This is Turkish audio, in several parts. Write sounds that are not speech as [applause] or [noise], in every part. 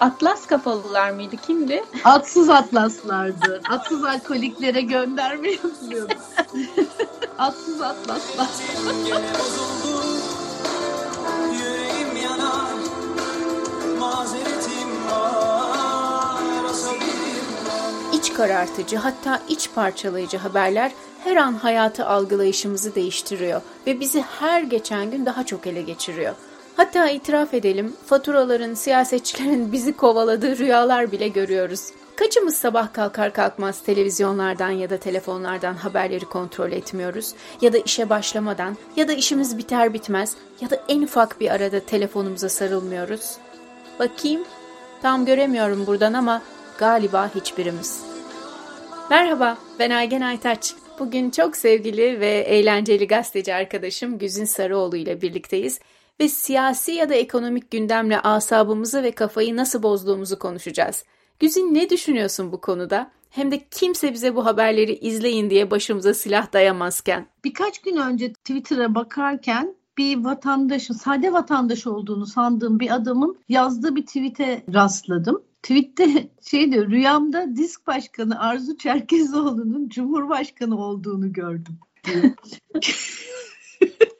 Atlas kafalılar mıydı? Kimdi? Atsız atlaslardı. Atsız alkoliklere gönderme yapılıyordu. [laughs] Atsız atlaslar. İç karartıcı hatta iç parçalayıcı haberler her an hayatı algılayışımızı değiştiriyor ve bizi her geçen gün daha çok ele geçiriyor. Hatta itiraf edelim, faturaların, siyasetçilerin bizi kovaladığı rüyalar bile görüyoruz. Kaçımız sabah kalkar kalkmaz televizyonlardan ya da telefonlardan haberleri kontrol etmiyoruz ya da işe başlamadan ya da işimiz biter bitmez ya da en ufak bir arada telefonumuza sarılmıyoruz. Bakayım, tam göremiyorum buradan ama galiba hiçbirimiz. Merhaba, ben Aygen Aytaç. Bugün çok sevgili ve eğlenceli gazeteci arkadaşım Güzin Sarıoğlu ile birlikteyiz ve siyasi ya da ekonomik gündemle asabımızı ve kafayı nasıl bozduğumuzu konuşacağız. Güzin ne düşünüyorsun bu konuda? Hem de kimse bize bu haberleri izleyin diye başımıza silah dayamazken. Birkaç gün önce Twitter'a bakarken bir vatandaşın, sade vatandaş olduğunu sandığım bir adamın yazdığı bir tweet'e rastladım. Tweet'te [laughs] şey diyor, rüyamda disk başkanı Arzu Çerkezoğlu'nun Cumhurbaşkanı olduğunu gördüm [laughs]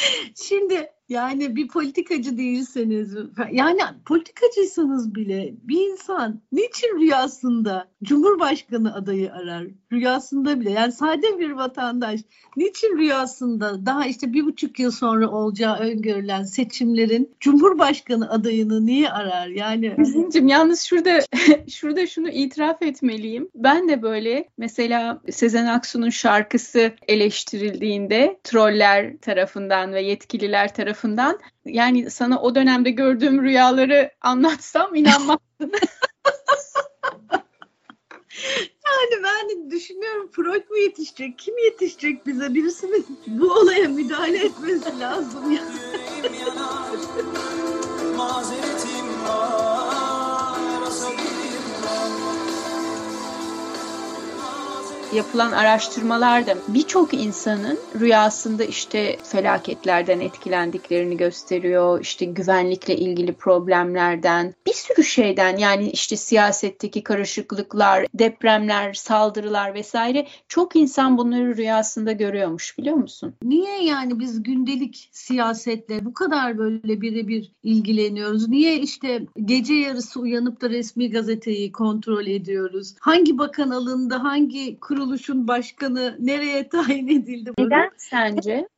[laughs] Şimdi yani bir politikacı değilseniz, yani politikacıysanız bile bir insan niçin rüyasında Cumhurbaşkanı adayı arar? Rüyasında bile yani sade bir vatandaş niçin rüyasında daha işte bir buçuk yıl sonra olacağı öngörülen seçimlerin Cumhurbaşkanı adayını niye arar? Yani Zincim yalnız şurada [laughs] şurada şunu itiraf etmeliyim. Ben de böyle mesela Sezen Aksu'nun şarkısı eleştirildiğinde troller tarafından ve yetkililer tarafından tarafından yani sana o dönemde gördüğüm rüyaları anlatsam inanmazsın. [laughs] yani ben düşünüyorum Freud mu yetişecek? Kim yetişecek bize? Birisinin bu olaya müdahale etmesi lazım ya. Yapılan araştırmalarda birçok insanın rüyasında işte felaketlerden etkilendiklerini gösteriyor. İşte güvenlikle ilgili problemlerden, bir sürü şeyden yani işte siyasetteki karışıklıklar, depremler, saldırılar vesaire çok insan bunları rüyasında görüyormuş biliyor musun? Niye yani biz gündelik siyasetle bu kadar böyle birebir ilgileniyoruz? Niye işte gece yarısı uyanıp da resmi gazeteyi kontrol ediyoruz? Hangi bakan alındı, hangi kurum kuruluşun başkanı nereye tayin edildi? Neden sence?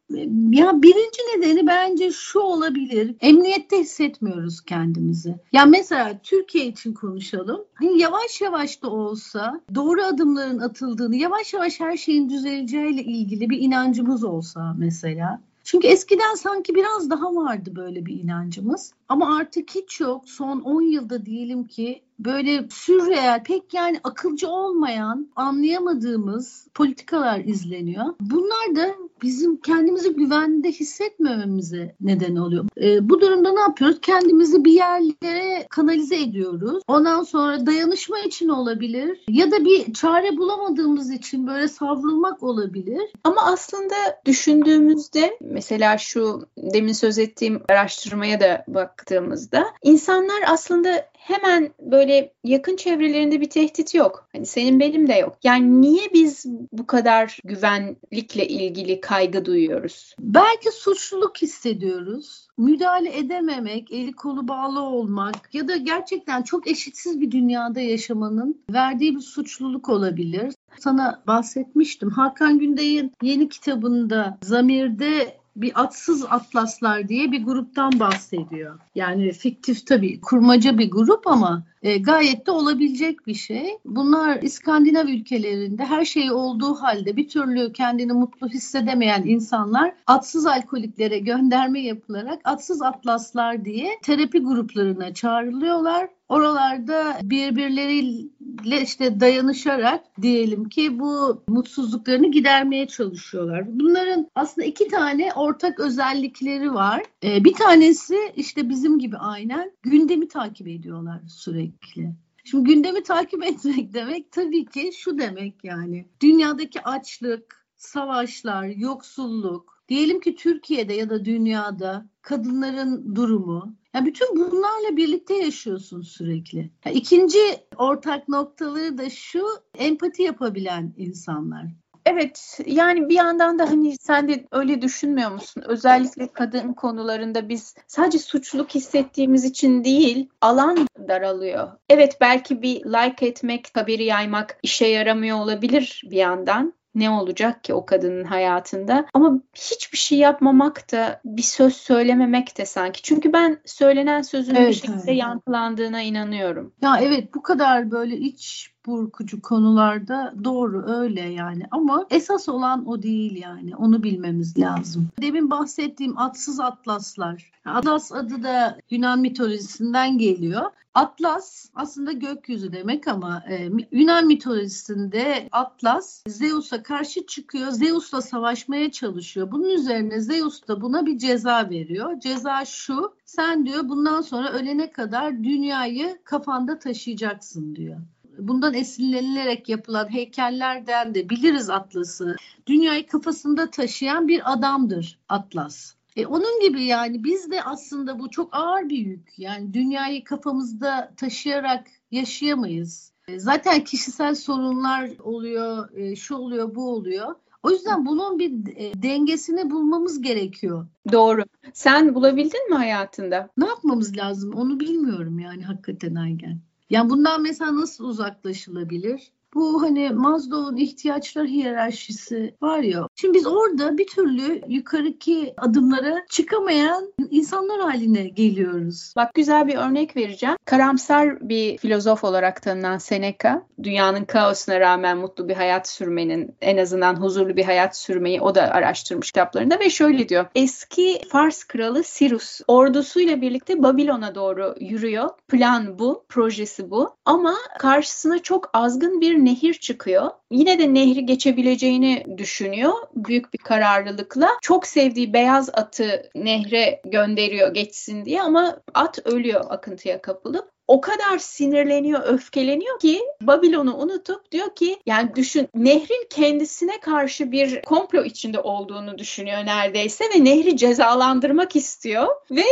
Ya birinci nedeni bence şu olabilir. Emniyette hissetmiyoruz kendimizi. Ya mesela Türkiye için konuşalım. Hani yavaş yavaş da olsa doğru adımların atıldığını, yavaş yavaş her şeyin düzeleceğiyle ilgili bir inancımız olsa mesela. Çünkü eskiden sanki biraz daha vardı böyle bir inancımız. Ama artık hiç yok. Son 10 yılda diyelim ki böyle sürreel, pek yani akılcı olmayan, anlayamadığımız politikalar izleniyor. Bunlar da bizim kendimizi güvende hissetmememize neden oluyor. E, bu durumda ne yapıyoruz? Kendimizi bir yerlere kanalize ediyoruz. Ondan sonra dayanışma için olabilir ya da bir çare bulamadığımız için böyle savrulmak olabilir. Ama aslında düşündüğümüzde mesela şu demin söz ettiğim araştırmaya da baktığımızda insanlar aslında hemen böyle yakın çevrelerinde bir tehdit yok. Hani senin benim de yok. Yani niye biz bu kadar güvenlikle ilgili kaygı duyuyoruz? Belki suçluluk hissediyoruz. Müdahale edememek, eli kolu bağlı olmak ya da gerçekten çok eşitsiz bir dünyada yaşamanın verdiği bir suçluluk olabilir. Sana bahsetmiştim. Hakan Günday'ın yeni kitabında Zamir'de bir atsız atlaslar diye bir gruptan bahsediyor. Yani fiktif tabii kurmaca bir grup ama e, gayet de olabilecek bir şey. Bunlar İskandinav ülkelerinde her şey olduğu halde bir türlü kendini mutlu hissedemeyen insanlar atsız alkoliklere gönderme yapılarak atsız atlaslar diye terapi gruplarına çağrılıyorlar. Oralarda birbirleriyle işte dayanışarak diyelim ki bu mutsuzluklarını gidermeye çalışıyorlar. Bunların aslında iki tane ortak özellikleri var. Ee, bir tanesi işte bizim gibi aynen gündemi takip ediyorlar sürekli. Şimdi gündemi takip [laughs] etmek demek tabii ki şu demek yani dünyadaki açlık, savaşlar, yoksulluk, Diyelim ki Türkiye'de ya da dünyada kadınların durumu. Yani bütün bunlarla birlikte yaşıyorsun sürekli. Yani ikinci ortak noktaları da şu empati yapabilen insanlar. Evet yani bir yandan da hani sen de öyle düşünmüyor musun? Özellikle kadın konularında biz sadece suçluluk hissettiğimiz için değil alan daralıyor. Evet belki bir like etmek, haberi yaymak işe yaramıyor olabilir bir yandan ne olacak ki o kadının hayatında? Ama hiçbir şey yapmamak da bir söz söylememek de sanki. Çünkü ben söylenen sözün evet, bir şekilde evet. yankılandığına inanıyorum. Ya evet bu kadar böyle iç burkucu konularda doğru öyle yani ama esas olan o değil yani onu bilmemiz lazım. Demin bahsettiğim atsız atlaslar. Atlas adı da Yunan mitolojisinden geliyor. Atlas aslında gökyüzü demek ama e, Yunan mitolojisinde Atlas Zeus'a karşı çıkıyor. Zeus'la savaşmaya çalışıyor. Bunun üzerine Zeus da buna bir ceza veriyor. Ceza şu. Sen diyor bundan sonra ölene kadar dünyayı kafanda taşıyacaksın diyor bundan esinlenilerek yapılan heykellerden de biliriz Atlas'ı. Dünyayı kafasında taşıyan bir adamdır Atlas. E, onun gibi yani biz de aslında bu çok ağır bir yük. Yani dünyayı kafamızda taşıyarak yaşayamayız. E, zaten kişisel sorunlar oluyor, e, şu oluyor, bu oluyor. O yüzden bunun bir e, dengesini bulmamız gerekiyor. Doğru. Sen bulabildin mi hayatında? Ne yapmamız lazım onu bilmiyorum yani hakikaten Aygen. Yani bundan mesela nasıl uzaklaşılabilir? Bu hani Maslow'un ihtiyaçlar hiyerarşisi var ya. Şimdi biz orada bir türlü yukarıki adımlara çıkamayan insanlar haline geliyoruz. Bak güzel bir örnek vereceğim. Karamsar bir filozof olarak tanınan Seneca, dünyanın kaosuna rağmen mutlu bir hayat sürmenin, en azından huzurlu bir hayat sürmeyi o da araştırmış kitaplarında ve şöyle diyor. Eski Fars kralı Sirus ordusuyla birlikte Babilon'a doğru yürüyor. Plan bu, projesi bu. Ama karşısına çok azgın bir nehir çıkıyor. Yine de nehri geçebileceğini düşünüyor büyük bir kararlılıkla. Çok sevdiği beyaz atı nehre gönderiyor geçsin diye ama at ölüyor akıntıya kapılıp o kadar sinirleniyor, öfkeleniyor ki Babilon'u unutup diyor ki yani düşün nehrin kendisine karşı bir komplo içinde olduğunu düşünüyor neredeyse ve nehri cezalandırmak istiyor ve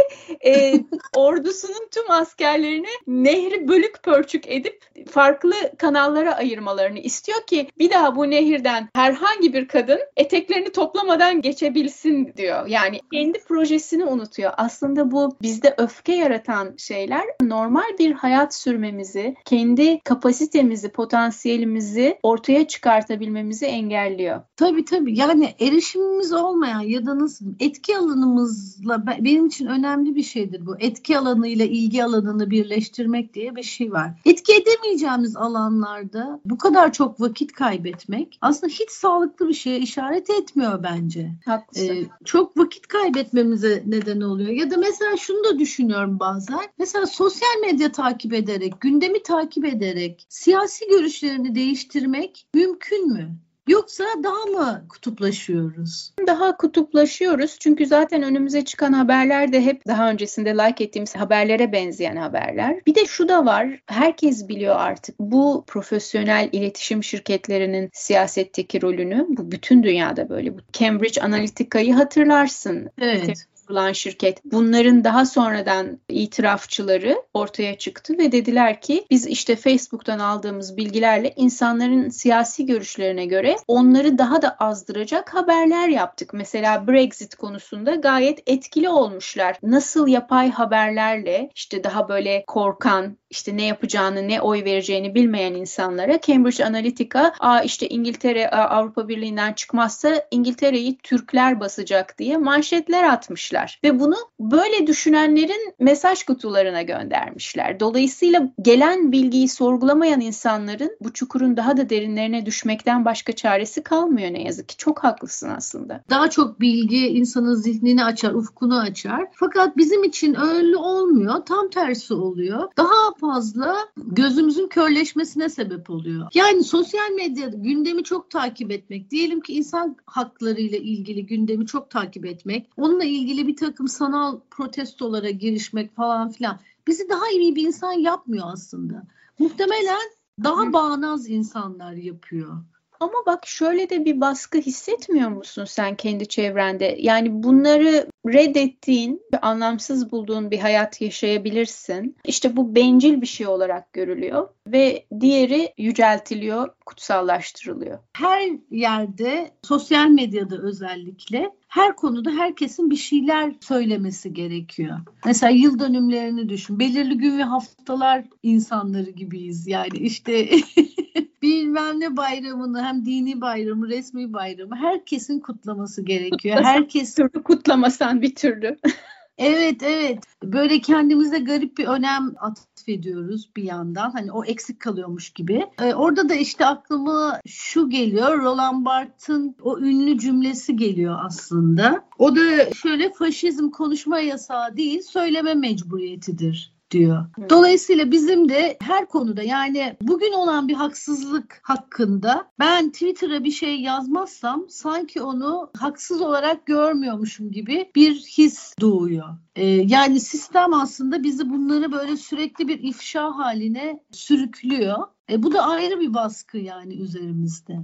e, [laughs] ordusunun tüm askerlerini nehri bölük pörçük edip farklı kanallara ayırmalarını istiyor ki bir daha bu nehirden herhangi bir kadın eteklerini toplamadan geçebilsin diyor. Yani kendi projesini unutuyor. Aslında bu bizde öfke yaratan şeyler normal bir hayat sürmemizi, kendi kapasitemizi, potansiyelimizi ortaya çıkartabilmemizi engelliyor. Tabii tabii. Yani erişimimiz olmayan ya da nasıl etki alanımızla benim için önemli bir şeydir bu. Etki alanıyla ilgi alanını birleştirmek diye bir şey var. Etki edemeyeceğimiz alanlarda bu kadar çok vakit kaybetmek aslında hiç sağlıklı bir şeye işaret etmiyor bence. Haklısın. Ee, çok vakit kaybetmemize neden oluyor. Ya da mesela şunu da düşünüyorum bazen. Mesela sosyal medya takip ederek, gündemi takip ederek siyasi görüşlerini değiştirmek mümkün mü? Yoksa daha mı kutuplaşıyoruz? Daha kutuplaşıyoruz çünkü zaten önümüze çıkan haberler de hep daha öncesinde like ettiğimiz haberlere benzeyen haberler. Bir de şu da var, herkes biliyor artık bu profesyonel iletişim şirketlerinin siyasetteki rolünü. Bu bütün dünyada böyle. Bu Cambridge Analytica'yı hatırlarsın. Evet kurulan şirket bunların daha sonradan itirafçıları ortaya çıktı ve dediler ki biz işte Facebook'tan aldığımız bilgilerle insanların siyasi görüşlerine göre onları daha da azdıracak haberler yaptık. Mesela Brexit konusunda gayet etkili olmuşlar. Nasıl yapay haberlerle işte daha böyle korkan, işte ne yapacağını, ne oy vereceğini bilmeyen insanlara Cambridge Analytica, Aa işte İngiltere Avrupa Birliği'nden çıkmazsa İngiltere'yi Türkler basacak diye manşetler atmışlar. Ve bunu böyle düşünenlerin mesaj kutularına göndermişler. Dolayısıyla gelen bilgiyi sorgulamayan insanların bu çukurun daha da derinlerine düşmekten başka çaresi kalmıyor ne yazık ki. Çok haklısın aslında. Daha çok bilgi insanın zihnini açar, ufkunu açar. Fakat bizim için öyle olmuyor. Tam tersi oluyor. Daha fazla gözümüzün körleşmesine sebep oluyor. Yani sosyal medyada gündemi çok takip etmek, diyelim ki insan hakları ile ilgili gündemi çok takip etmek, onunla ilgili bir takım sanal protestolara girişmek falan filan bizi daha iyi bir insan yapmıyor aslında. Muhtemelen daha bağnaz insanlar yapıyor. Ama bak şöyle de bir baskı hissetmiyor musun sen kendi çevrende? Yani bunları reddettiğin, anlamsız bulduğun bir hayat yaşayabilirsin. İşte bu bencil bir şey olarak görülüyor ve diğeri yüceltiliyor, kutsallaştırılıyor. Her yerde, sosyal medyada özellikle her konuda herkesin bir şeyler söylemesi gerekiyor. Mesela yıl dönümlerini düşün. Belirli gün ve haftalar insanları gibiyiz. Yani işte [laughs] bilmem ne bayramını hem dini bayramı, resmi bayramı herkesin kutlaması gerekiyor. [laughs] Herkes türlü kutlamasan bir türlü. [laughs] Evet evet böyle kendimize garip bir önem atfediyoruz bir yandan hani o eksik kalıyormuş gibi. Ee, orada da işte aklıma şu geliyor Roland Barthes'ın o ünlü cümlesi geliyor aslında. O da şöyle faşizm konuşma yasağı değil söyleme mecburiyetidir diyor. Dolayısıyla bizim de her konuda yani bugün olan bir haksızlık hakkında ben Twitter'a bir şey yazmazsam sanki onu haksız olarak görmüyormuşum gibi bir his doğuyor. Ee, yani sistem aslında bizi bunları böyle sürekli bir ifşa haline sürüklüyor. E, bu da ayrı bir baskı yani üzerimizde.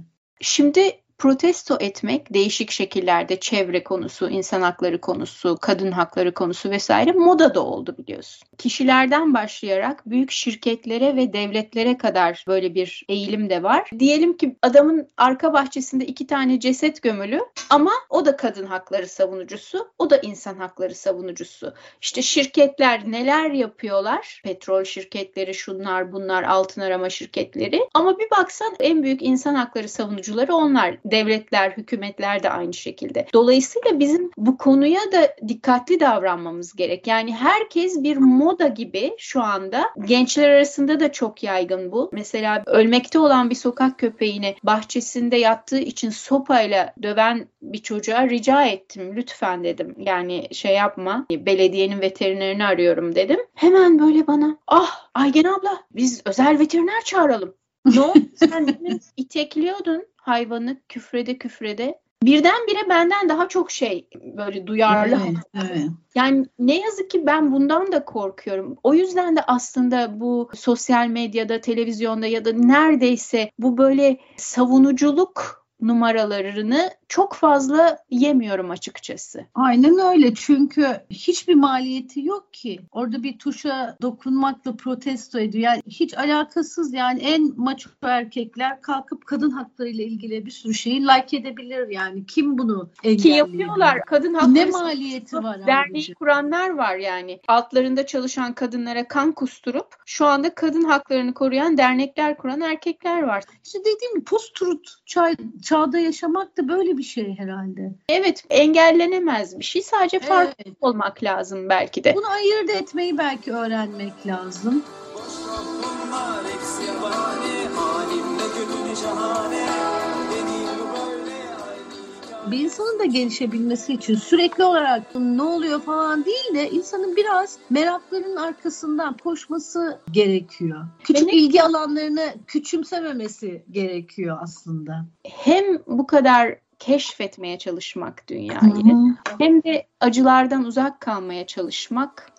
Şimdi protesto etmek değişik şekillerde çevre konusu, insan hakları konusu, kadın hakları konusu vesaire moda da oldu biliyorsun. Kişilerden başlayarak büyük şirketlere ve devletlere kadar böyle bir eğilim de var. Diyelim ki adamın arka bahçesinde iki tane ceset gömülü ama o da kadın hakları savunucusu, o da insan hakları savunucusu. İşte şirketler neler yapıyorlar? Petrol şirketleri, şunlar bunlar, altın arama şirketleri. Ama bir baksan en büyük insan hakları savunucuları onlar devletler, hükümetler de aynı şekilde. Dolayısıyla bizim bu konuya da dikkatli davranmamız gerek. Yani herkes bir moda gibi şu anda gençler arasında da çok yaygın bu. Mesela ölmekte olan bir sokak köpeğini bahçesinde yattığı için sopayla döven bir çocuğa rica ettim. Lütfen dedim. Yani şey yapma. Belediyenin veterinerini arıyorum dedim. Hemen böyle bana ah Aygen abla biz özel veteriner çağıralım. [laughs] Ne oldu? Sen itekliyordun hayvanı küfrede küfrede birdenbire benden daha çok şey böyle duyarlı. Evet, evet. Yani ne yazık ki ben bundan da korkuyorum. O yüzden de aslında bu sosyal medyada, televizyonda ya da neredeyse bu böyle savunuculuk numaralarını çok fazla yemiyorum açıkçası. Aynen öyle çünkü hiçbir maliyeti yok ki. Orada bir tuşa dokunmakla protesto ediyor. Yani hiç alakasız yani en maço erkekler kalkıp kadın hakları ile ilgili bir sürü şeyi like edebilir yani. Kim bunu engelliyor? Ki yapıyorlar. Kadın hakları ne maliyeti var? Derneği ayrıca? kuranlar var yani. Altlarında çalışan kadınlara kan kusturup şu anda kadın haklarını koruyan dernekler kuran erkekler var. İşte dediğim gibi post-truth çağ, çağda yaşamak da böyle bir şey herhalde. Evet engellenemez bir şey. Sadece farklı evet. olmak lazım belki de. Bunu ayırt etmeyi belki öğrenmek lazım. Bir insanın da gelişebilmesi için sürekli olarak ne oluyor falan değil de insanın biraz meraklarının arkasından koşması gerekiyor. Küçük Benim... ilgi alanlarını küçümsememesi gerekiyor aslında. Hem bu kadar keşfetmeye çalışmak dünyayı hı hı. hem de acılardan uzak kalmaya çalışmak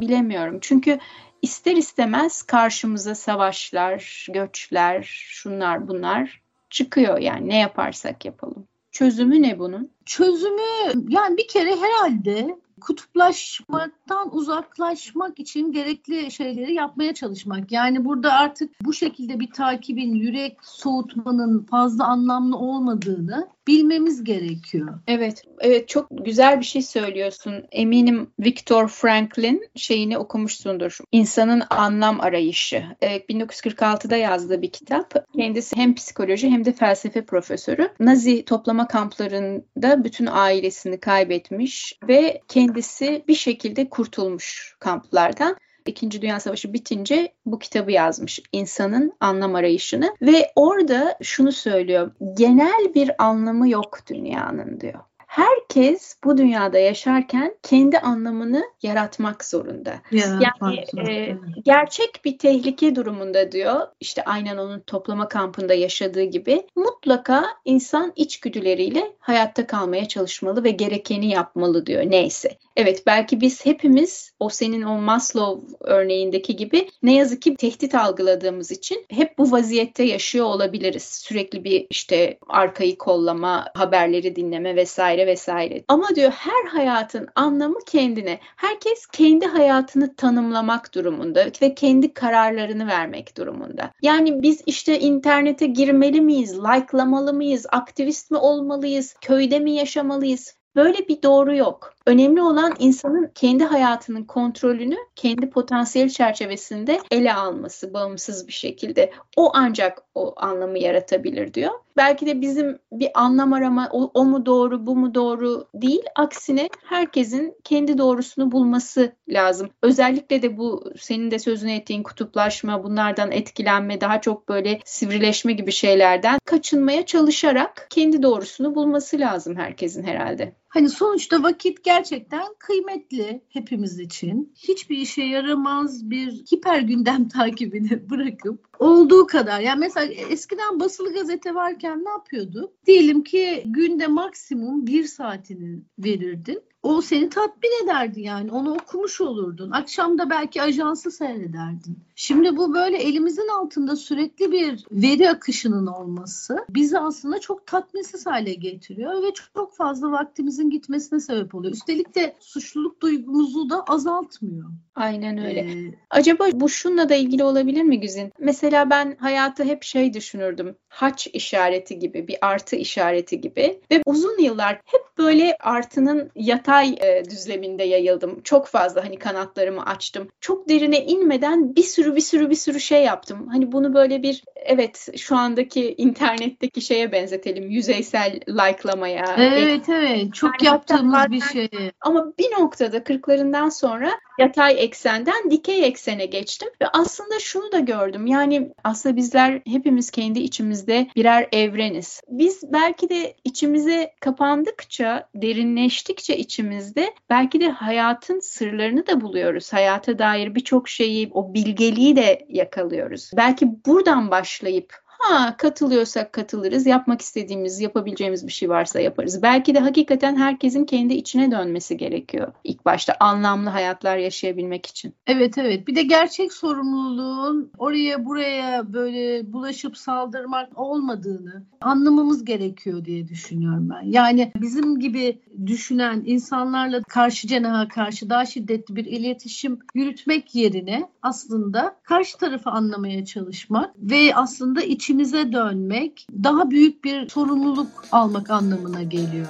bilemiyorum. Çünkü ister istemez karşımıza savaşlar, göçler, şunlar bunlar çıkıyor yani ne yaparsak yapalım. Çözümü ne bunun? Çözümü yani bir kere herhalde kutuplaşmaktan uzaklaşmak için gerekli şeyleri yapmaya çalışmak. Yani burada artık bu şekilde bir takibin, yürek soğutmanın fazla anlamlı olmadığını bilmemiz gerekiyor. Evet, evet çok güzel bir şey söylüyorsun. Eminim Viktor Franklin şeyini okumuşsundur. İnsanın anlam arayışı. Evet, 1946'da yazdığı bir kitap. Kendisi hem psikoloji hem de felsefe profesörü. Nazi toplama kamplarında bütün ailesini kaybetmiş ve kendisi bir şekilde kurtulmuş kamplardan. İkinci Dünya Savaşı bitince bu kitabı yazmış. İnsanın anlam arayışını ve orada şunu söylüyor. Genel bir anlamı yok dünyanın diyor herkes bu dünyada yaşarken kendi anlamını yaratmak zorunda. yani e, gerçek bir tehlike durumunda diyor. İşte aynen onun toplama kampında yaşadığı gibi mutlaka insan içgüdüleriyle hayatta kalmaya çalışmalı ve gerekeni yapmalı diyor. Neyse. Evet belki biz hepimiz o senin o Maslow örneğindeki gibi ne yazık ki tehdit algıladığımız için hep bu vaziyette yaşıyor olabiliriz. Sürekli bir işte arkayı kollama, haberleri dinleme vesaire vesaire. Ama diyor her hayatın anlamı kendine. Herkes kendi hayatını tanımlamak durumunda ve kendi kararlarını vermek durumunda. Yani biz işte internete girmeli miyiz, like'lamalı mıyız, aktivist mi olmalıyız, köyde mi yaşamalıyız Böyle bir doğru yok. Önemli olan insanın kendi hayatının kontrolünü kendi potansiyel çerçevesinde ele alması bağımsız bir şekilde. O ancak o anlamı yaratabilir diyor. Belki de bizim bir anlam arama o, o mu doğru bu mu doğru değil. Aksine herkesin kendi doğrusunu bulması lazım. Özellikle de bu senin de sözünü ettiğin kutuplaşma, bunlardan etkilenme, daha çok böyle sivrileşme gibi şeylerden kaçınmaya çalışarak kendi doğrusunu bulması lazım herkesin herhalde. Hani sonuçta vakit gerçekten kıymetli hepimiz için. Hiçbir işe yaramaz bir hiper gündem [laughs] takibini bırakıp olduğu kadar. Yani mesela eskiden basılı gazete varken ne yapıyordu? Diyelim ki günde maksimum bir saatini verirdin o seni tatmin ederdi yani. Onu okumuş olurdun. Akşam da belki ajansı seyrederdin. Şimdi bu böyle elimizin altında sürekli bir veri akışının olması bizi aslında çok tatminsiz hale getiriyor ve çok fazla vaktimizin gitmesine sebep oluyor. Üstelik de suçluluk duygumuzu da azaltmıyor. Aynen öyle. Ee, Acaba bu şunla da ilgili olabilir mi Güzin? Mesela ben hayatı hep şey düşünürdüm. Haç işareti gibi, bir artı işareti gibi ve uzun yıllar hep böyle artının yatay e, düzleminde yayıldım. Çok fazla hani kanatlarımı açtım. Çok derine inmeden bir sürü bir sürü bir sürü şey yaptım. Hani bunu böyle bir evet şu andaki internetteki şeye benzetelim. Yüzeysel like'lamaya. Evet evet çok yaptığımız bir şey. Ama bir noktada kırklarından sonra yatay eksenden dikey eksene geçtim ve aslında şunu da gördüm. Yani aslında bizler hepimiz kendi içimizde birer evreniz. Biz belki de içimize kapandıkça, derinleştikçe içimizde belki de hayatın sırlarını da buluyoruz. Hayata dair birçok şeyi, o bilgeliği de yakalıyoruz. Belki buradan başlayıp Ha katılıyorsak katılırız. Yapmak istediğimiz, yapabileceğimiz bir şey varsa yaparız. Belki de hakikaten herkesin kendi içine dönmesi gerekiyor. İlk başta anlamlı hayatlar yaşayabilmek için. Evet evet. Bir de gerçek sorumluluğun oraya buraya böyle bulaşıp saldırmak olmadığını anlamamız gerekiyor diye düşünüyorum ben. Yani bizim gibi düşünen insanlarla karşı cenaha karşı daha şiddetli bir iletişim yürütmek yerine aslında karşı tarafı anlamaya çalışmak ve aslında iç içimize dönmek daha büyük bir sorumluluk almak anlamına geliyor.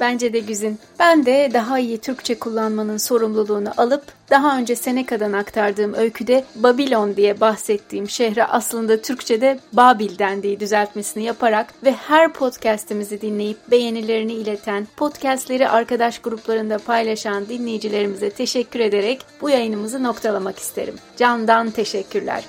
Bence de Güzin. Ben de daha iyi Türkçe kullanmanın sorumluluğunu alıp daha önce Seneca'dan aktardığım öyküde Babilon diye bahsettiğim şehre aslında Türkçe'de Babil dendiği düzeltmesini yaparak ve her podcast'imizi dinleyip beğenilerini ileten, podcast'leri arkadaş gruplarında paylaşan dinleyicilerimize teşekkür ederek bu yayınımızı noktalamak isterim. Candan teşekkürler.